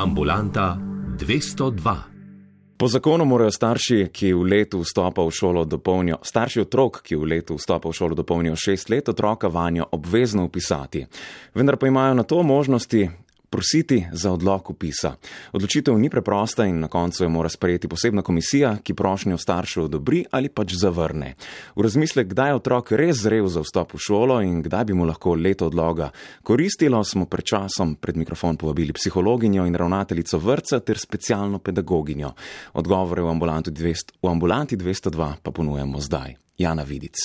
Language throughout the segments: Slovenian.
Ambulanta 202. Po zakonu morajo starši, ki v letu vstopa v šolo dopolnijo, starši otrok, ki v letu vstopa v šolo dopolnijo šest let, otroka vanjo obvezno upisati. Vendar pa imajo na to možnosti prositi za odlog upisa. Odločitev ni preprosta in na koncu jo mora sprejeti posebna komisija, ki prošnjo staršev odobri ali pač zavrne. V razmislek, kdaj je otrok res zrel za vstop v šolo in kdaj bi mu lahko leto odloga koristilo, smo pred časom pred mikrofon povabili psihologinjo in ravnateljico vrca ter specialno pedagoginjo. Odgovore v ambulanti 200, v ambulanti 202 pa ponujemo zdaj. Jana Vidic.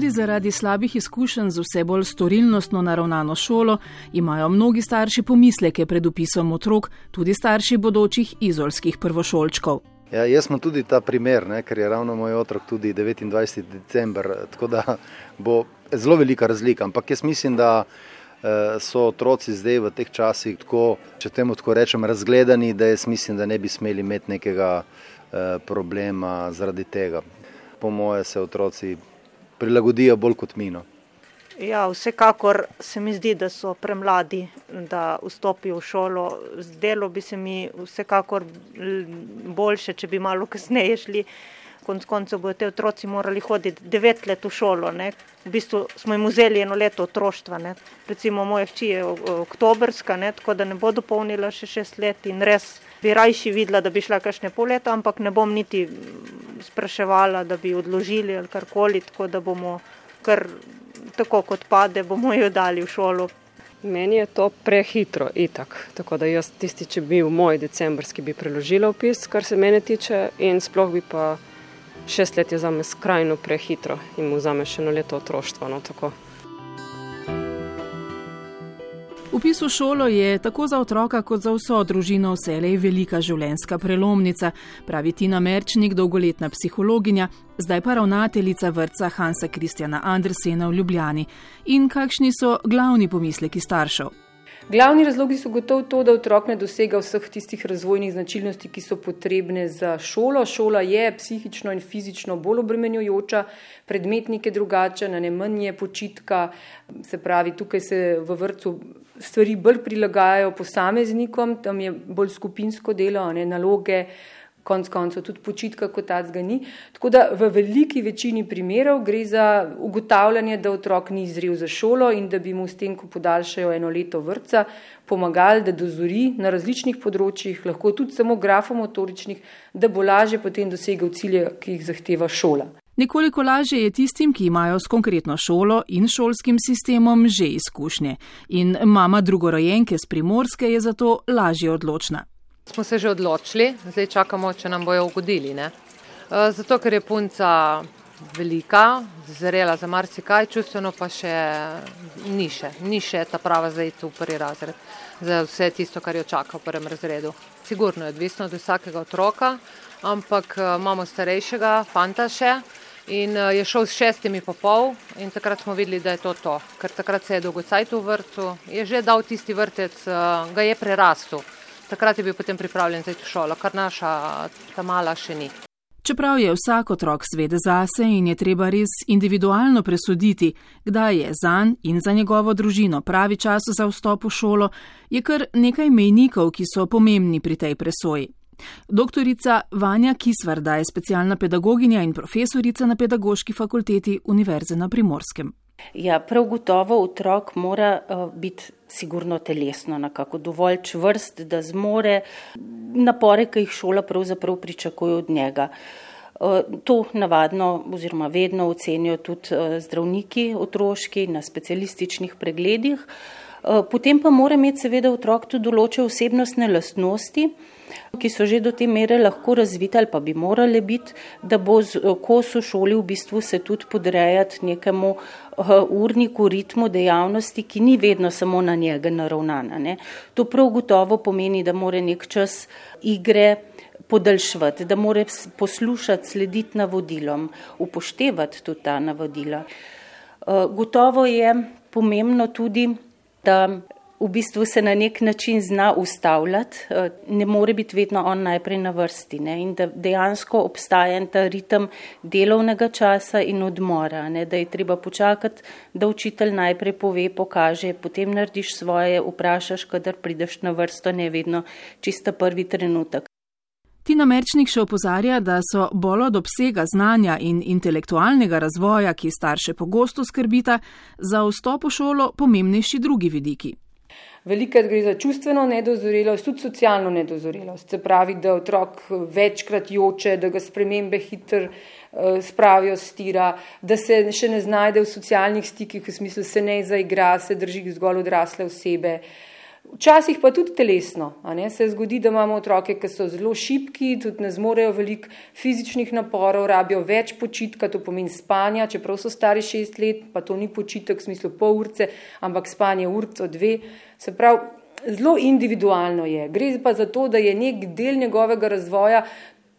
Tudi zaradi slabih izkušenj z vse bolj storilnostno naravnano šolo imajo mnogi starši pomisleke pred upisom otrok, tudi starši bodočih izolskih prvošolčkov. Ja, jaz sem tudi ta primer, ne, ker je ravno moj otrok tudi 29. december, tako da bo zelo velika razlika. Ampak jaz mislim, da eh, so otroci zdaj v teh časih tako, če temu tako rečem, razgledani, da jaz mislim, da ne bi smeli imeti nekega eh, problema zaradi tega. Po moje se otroci prilagodijo bolj kot mino. Ja, vsekakor se mi zdi, da so premladi, da vstopijo v šolo. Zdelo bi se mi vsekakor boljše, če bi malo kasneje šli. Konec koncev bodo te otroci morali hoditi devet let v šolo. Ne. V bistvu smo jim vzeli eno leto otroštva. Ne. Recimo moja hči je oktobrska, ne, tako da ne bo dopolnila še šest let in res bi rajši videla, da bi šla kakšne pol leta, ampak ne bom niti spraševala, da bi odložili ali karkoli, tako da bomo kar tako kot pade, bomo jo dali v šolo. Meni je to prehitro, itak. Tako da jaz tisti, če bi v moj decembrski, bi preložila opis, kar se mene tiče, in sploh bi pa šest let je za me skrajno prehitro in mu vzame še eno leto otroštva. No, Upis v šolo je tako za otroka kot za vso družino vselej velika življenjska prelomnica, pravi Tina Merčnik, dolgoletna psihologinja, zdaj pa ravnateljica vrca Hansa Kristjana Andersena v Ljubljani. In kakšni so glavni pomisleki staršev? Glavni razlogi so gotovo to, da otrok ne dosega vseh tistih razvojnih značilnosti, ki so potrebne za šolo. Šola je psihično in fizično bolj obremenjujoča, predmetnike drugače, na ne manje počitka. Se pravi, tukaj se v vrtu stvari bolj prilagajajo posameznikom, tam je bolj skupinsko delo, ne naloge konc koncev tudi počitka kot tacga ni. Tako da v veliki večini primerov gre za ugotavljanje, da otrok ni zrel za šolo in da bi mu s tem, ko podaljšajo eno leto vrca, pomagali, da dozori na različnih področjih, lahko tudi samo grafomotoričnih, da bo lažje potem dosegel cilje, ki jih zahteva šola. Nekoliko lažje je tistim, ki imajo s konkretno šolo in šolskim sistemom že izkušnje. In mama drugorojenke z primorske je zato lažje odločna. Smo se že odločili, zdaj čakamo, če nam bojo ugodili. Ne? E, zato, ker je punca velika, zrela za marsikaj, čustveno pa še ni še, ni še ta prava za iti v prvi razred, za vse tisto, kar jo čaka v prvem razredu. Sigurno je odvisno od vsakega otroka, ampak e, imamo starejšega fanta še in e, je šel s šestimi po pol in takrat smo videli, da je to to, ker takrat se je dolgocajt v vrtu, je že dal tisti vrtec, ga je prerastel takrat je bil potem pripravljen za šolo, kar naša ta mala še ni. Čeprav je vsak otrok svede zase in je treba res individualno presuditi, kdaj je zanj in za njegovo družino pravi čas za vstop v šolo, je kar nekaj mejnikov, ki so pomembni pri tej presoji. Doktorica Vanja Kisvarda je specialna pedagoginja in profesorica na pedagoški fakulteti Univerze na Primorskem. Ja, prav gotovo otrok mora uh, biti sigurno telesno nekako dovolj čvrst, da zmore napore, ki jih šola pravzaprav pričakuje od njega. Uh, to navadno oziroma vedno ocenijo tudi uh, zdravniki otroški na specialističnih pregledih. Uh, potem pa mora imeti seveda otrok tudi določene osebnostne lastnosti, ki so že do te mere lahko razvite ali pa bi morale biti, da bo kos v šoli v bistvu se tudi podrejati nekemu uh, urniku, ritmu dejavnosti, ki ni vedno samo na njega naravnana. Ne. To prav gotovo pomeni, da mora nek čas igre podaljšvati, da mora poslušati, slediti navodilom, upoštevati tudi ta navodila. Uh, gotovo je pomembno tudi, da v bistvu se na nek način zna ustavljati, eh, ne more biti vedno on najprej na vrsti ne? in da dejansko obstaja ta ritem delovnega časa in odmora, ne? da je treba počakati, da učitelj najprej pove, pokaže, potem narediš svoje, vprašaš, kadar prideš na vrsto, ne vedno čista prvi trenutek. Tina Merčnik še opozarja, da so bolj od obsega znanja in intelektualnega razvoja, ki starše pogosto skrbita, za vstop v šolo pomembnejši drugi vidiki. Velikrat gre za čustveno nedozorelost, tudi socialno nedozorelost. Se pravi, da otrok večkrat joče, da ga spremembe hitro uh, spravijo stira, da se še ne znajde v socialnih stikih, v smislu se ne zaigra, se drži zgolj odrasle osebe. Včasih pa tudi telesno. Se zgodi, da imamo otroke, ki so zelo šipki, tudi ne zmorejo veliko fizičnih naporov, rabijo več počitka, to pomeni spanja, čeprav so stari šest let, pa to ni počitek v smislu pol urce, ampak spanje urco dve. Se pravi, zelo individualno je. Gre pa za to, da je nek del njegovega razvoja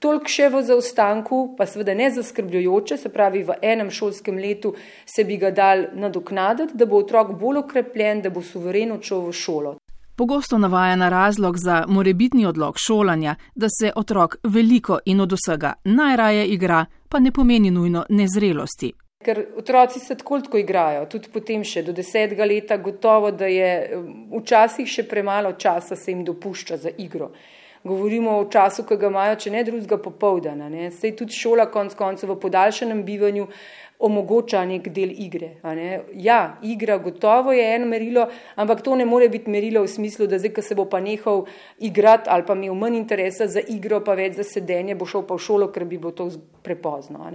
toliko še v zaostanku, pa seveda ne zaskrbljujoče, se pravi, v enem šolskem letu se bi ga dal nadoknaditi, da bo otrok bolj okrepljen, da bo suvereno šel v šolo. Pogosto navaja na razlog za morebitni odlog šolanja, da se otrok veliko in od vsega najraje igra, pa ne pomeni nujno nezrelosti. Ker otroci se tako tako igrajo, tudi potem še do desetega leta, gotovo, da je včasih še premalo časa se jim dopušča za igro. Govorimo o času, ki ga imajo, če ne drugega, popoldana. Sej tudi šola, konc koncev, v podaljšanem bivanju omogoča nek del igre. Ja, igra gotovo je eno merilo, ampak to ne more biti merilo v smislu, da zdaj, ko se bo pa nehal igrati ali pa imel manj interesa za igro, pa več za sedenje, bo šel pa v šolo, ker bi bo to prepozno.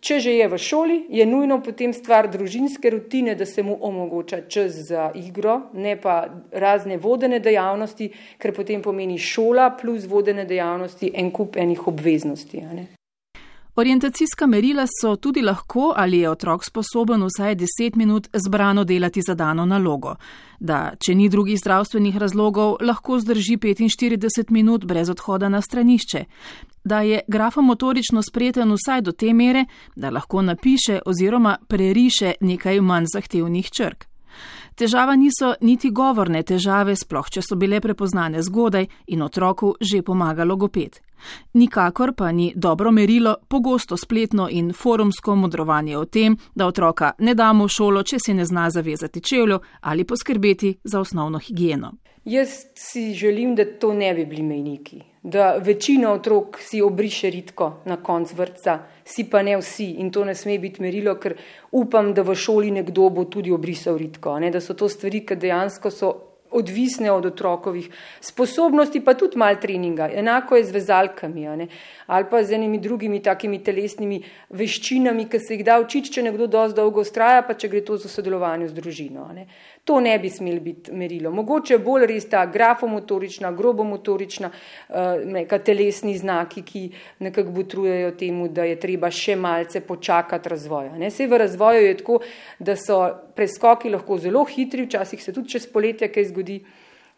Če že je v šoli, je nujno potem stvar družinske rutine, da se mu omogoča čas za igro, ne pa razne vodene dejavnosti, ker potem pomeni šola plus vodene dejavnosti en kup enih obveznosti. Orientacijska merila so tudi lahko, ali je otrok sposoben vsaj 10 minut zbrano delati za dano nalogo. Da, če ni drugih zdravstvenih razlogov, lahko zdrži 45 minut brez odhoda na stranišče. Da je grafomotorično spreten vsaj do te mere, da lahko napiše oziroma preriše nekaj manj zahtevnih črk. Težava niso niti govorne težave, sploh če so bile prepoznane zgodaj in otroku že pomaga logoped. Nikakor pa ni dobro merilo pogosto spletno in forumsko modrovanje o tem, da otroka ne damo v šolo, če si ne zna zavezati čevljo ali poskrbeti za osnovno higieno. Jaz si želim, da to ne bi bili mejniki, da večina otrok si obriše ritko na konc vrca, si pa ne vsi in to ne sme biti merilo, ker upam, da v šoli nekdo bo tudi obrisal ritko, ne? da so to stvari, ki dejansko so odvisne od otrokovih sposobnosti, pa tudi mal treninga. Enako je z vezalkami ali pa z enimi drugimi takimi telesnimi veščinami, ki se jih da učiti, če nekdo dosti dolgo ustraja, pa če gre to za sodelovanje z družino. To ne bi smel biti merilo. Mogoče bolj res ta grafomotorična, grobomotorična, uh, neka telesni znaki, ki nekako butrujejo temu, da je treba še malce počakati razvoja. Ne. Sej v razvoju je tako, da so preskoki lahko zelo hitri, včasih se tudi čez poletje kaj zgodi,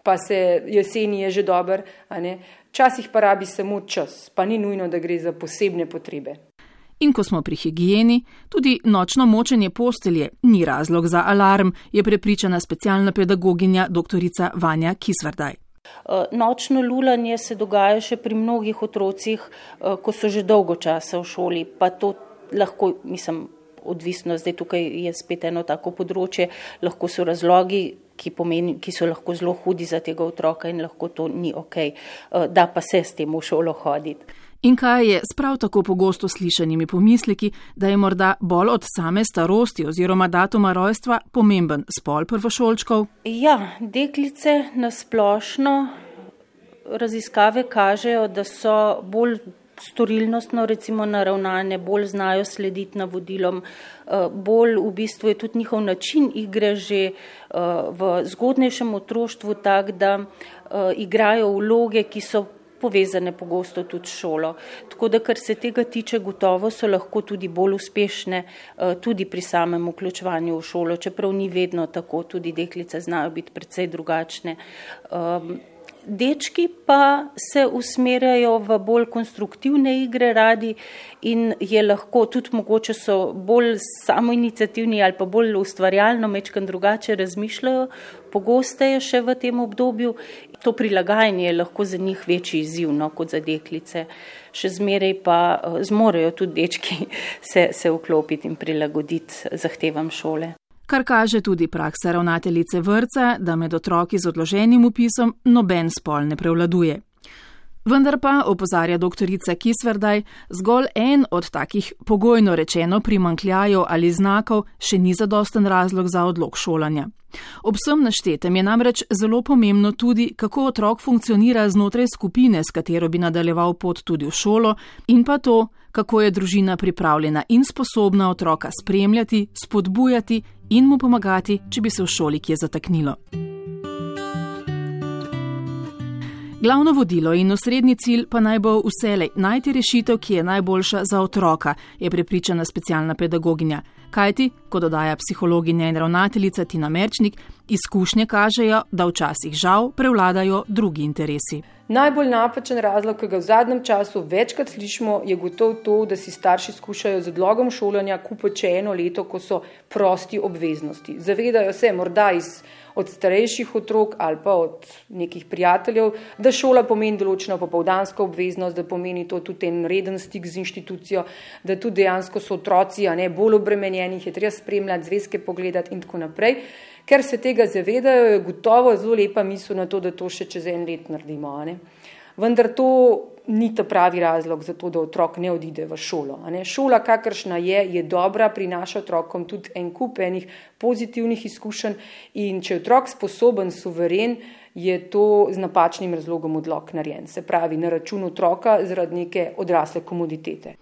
pa se jeseni je že dober. Včasih pa rabi samo čas, pa ni nujno, da gre za posebne potrebe. In ko smo pri higieni, tudi nočno močenje postelje ni razlog za alarm, je prepričana specialna pedagoginja dr. Vanja Kisvardaj. Eh, nočno lulanje se dogaja še pri mnogih otrocih, eh, ko so že dolgo časa v šoli, pa to lahko, mislim, odvisno, zdaj tukaj je spet eno tako področje, lahko so razlogi, ki, pomeni, ki so lahko zelo hudi za tega otroka in lahko to ni ok, eh, da pa se s tem v šolo hoditi. In kaj je s prav tako pogosto slišanimi pomisleki, da je morda bolj od same starosti oziroma datuma rojstva pomemben spol prvošolčkov? Ja, deklice na splošno raziskave kažejo, da so bolj storilnostno recimo naravnane, bolj znajo slediti navodilom, eh, bolj v bistvu je tudi njihov način igre že eh, v zgodnejšem otroštvu tak, da eh, igrajo vloge, ki so povezane pogosto tudi s šolo. Tako da, kar se tega tiče, gotovo so lahko tudi bolj uspešne tudi pri samem vključevanju v šolo, čeprav ni vedno tako, tudi deklice znajo biti precej drugačne. dečki pa se usmerjajo v bolj konstruktivne igre radi in je lahko tudi mogoče so bolj samoinicijativni ali pa bolj ustvarjalno, mečkan drugače razmišljajo, pogosteje še v tem obdobju. To prilagajanje je lahko za njih večji izziv no, kot za deklice. Še zmeraj pa eh, zmorejo tudi dečki se, se vklopiti in prilagoditi zahtevam šole kar kaže tudi praksa ravnateljice vrca, da med otroki z odloženim upisom noben spol ne prevladuje. Vendar pa, opozarja doktorica Kisverdaj, zgolj en od takih pogojno rečeno primankljajev ali znakov še ni zadosten razlog za odlog šolanja. Ob vsem naštetem je namreč zelo pomembno tudi, kako otrok funkcionira znotraj skupine, s katero bi nadaljeval pot tudi v šolo, in pa to, kako je družina pripravljena in sposobna otroka spremljati, spodbujati in mu pomagati, če bi se v šoli kje zataknilo. Glavno vodilo in osrednji cilj pa naj bo vselej najti rešitev, ki je najboljša za otroka, je prepričana specialna pedagoginja. Kajti, ko dodaja psihologinja in ravnateljica Tina Merčnik, izkušnje kažejo, da včasih žal prevladajo drugi interesi. Najbolj napačen razlog, ki ga v zadnjem času večkrat slišimo, je gotovo to, da si starši skušajo z odlogom šolanja kupiti eno leto, ko so prosti obveznosti. Zavedajo se morda iz od starejših otrok ali pa od nekih prijateljev, da šola pomeni določeno popovdansko obveznost, da pomeni to tudi en reden stik z inštitucijo, da tudi dejansko so otroci, a ne bolj obremenjeni, jih je treba spremljati, zvezke pogledati in tako naprej. Ker se tega zavedajo, je gotovo zelo lepa misel na to, da to še čez en let naredimo. Vendar to ni ta pravi razlog za to, da otrok ne odide v šolo. Šola, kakršna je, je dobra, prinaša otrokom tudi en kup enih pozitivnih izkušenj in če je otrok sposoben, suveren, je to z napačnim razlogom odlog narejen. Se pravi, na račun otroka zaradi neke odrasle komoditete.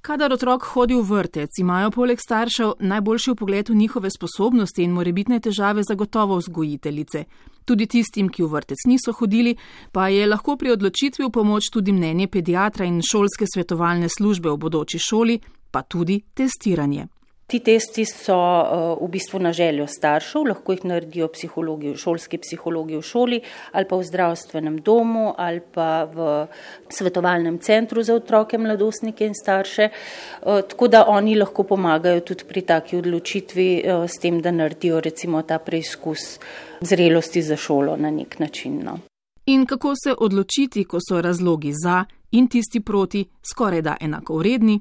Kadar otrok hodi v vrtec, imajo poleg staršev najboljši pogled v njihove sposobnosti in morebitne težave zagotovo vzgojiteljice. Tudi tistim, ki v vrtec niso hodili, pa je lahko pri odločitvi v pomoč tudi mnenje pediatra in šolske svetovalne službe v bodoči šoli, pa tudi testiranje. Ti testi so uh, v bistvu na željo staršev, lahko jih naredijo psihologi, šolski psihologi v šoli ali pa v zdravstvenem domu ali pa v svetovalnem centru za otroke, mladostnike in starše. Uh, tako da oni lahko pomagajo tudi pri taki odločitvi uh, s tem, da naredijo recimo ta preizkus zrelosti za šolo na nek način. No. In kako se odločiti, ko so razlogi za in tisti proti skoraj da enako vredni?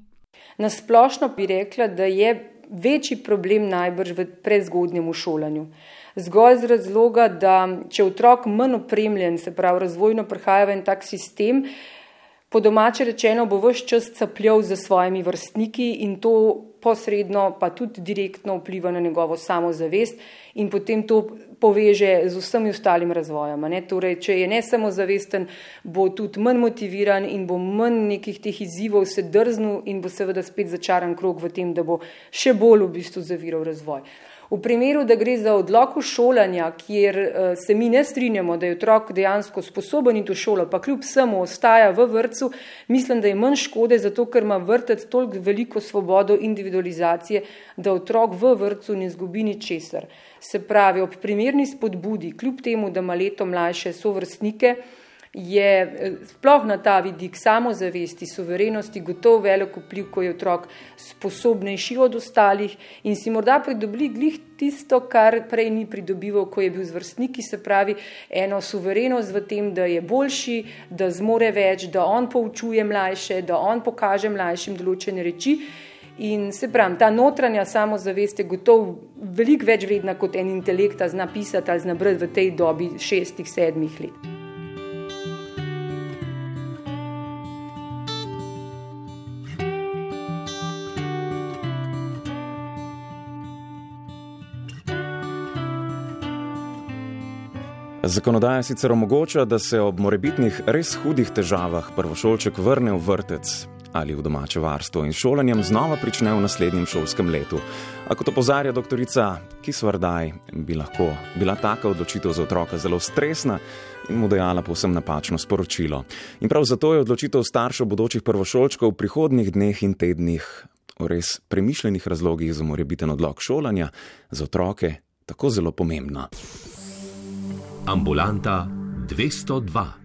Nasplošno bi rekla, da je večji problem najbrž v prezgodnjem šolanju. Zgolj z razloga, da če otrok manj opremljen, se pravi razvojno prihaja v en tak sistem, po domače rečeno bo vse čas capljal za svojimi vrstniki in to posredno pa tudi direktno vpliva na njegovo samozavest in potem to poveže z vsemi ostalim razvojem. Torej, če je ne samo zavesten, bo tudi manj motiviran in bo manj nekih teh izzivov se drznil in bo seveda spet začaran krog v tem, da bo še bolj v bistvu zaviral razvoj. V primeru, da gre za odlok šolanja, kjer eh, se mi ne strinjamo, da je otrok dejansko sposoben iti v šolo, pa kljub vsemu ostaja v vrtu, mislim, da je manj škode, zato ker ima vrtec toliko veliko svobodo individualizacije, da otrok v vrtu ne zgubi ničesar. Se pravi, ob primerni spodbudi, kljub temu, da ima leto mlajše sovrstnike, je eh, sploh na ta vidik samozavesti, suverenosti gotovo velik vpliv, ko je otrok sposobnejši od ostalih in si morda pridobi glih tisto, kar prej ni pridobival, ko je bil z vrstniki, se pravi eno suverenost v tem, da je boljši, da zmore več, da on poučuje mlajše, da on pokaže mlajšim določene reči. In se pravi, ta notranja samozavest je gotovo veliko več vredna kot en intelekt, zna pisati ali zna brati v tej dobi šestih, sedmih let. Zakonodaja sicer omogoča, da se ob morebitnih res hudih težavah prvošolček vrne v vrtec ali v domače varstvo in šolanjem znova prične v naslednjem šolskem letu. A kot opozarja doktorica Kisvardaj, bi lahko bila taka odločitev za otroka zelo stresna in mu dejala povsem napačno sporočilo. In prav zato je odločitev staršev bodočih prvošolčkov v prihodnih dneh in tednih o res premišljenih razlogih za morebiten odlog šolanja za otroke tako zelo pomembna. Ambulanta 202.